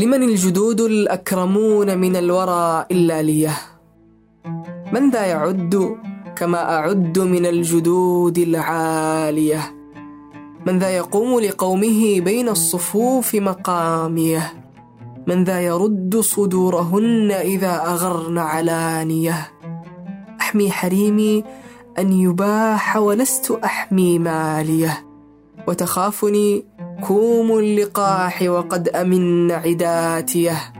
لمن الجدود الأكرمون من الورى إلا ليه؟ من ذا يعد كما أعد من الجدود العالية؟ من ذا يقوم لقومه بين الصفوف مقاميه؟ من ذا يرد صدورهن إذا أغرن علانية؟ أحمي حريمي أن يباح ولست أحمي مالية وتخافني كوم اللقاح وقد أمن عداتيه.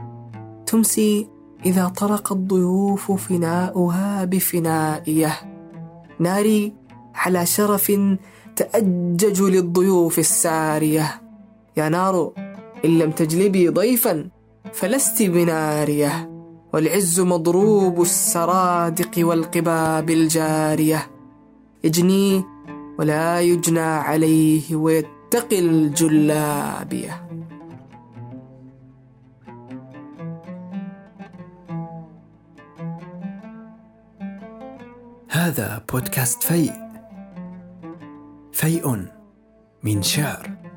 تمسي إذا طرق الضيوف فناؤها بفنائيه. ناري على شرف تأجج للضيوف السارية. يا نار إن لم تجلبي ضيفا فلست بنارية. والعز مضروب السرادق والقباب الجارية. يجني ولا يجنى عليه ويتقي الجلابية. هذا بودكاست فيء. فيء من شعر.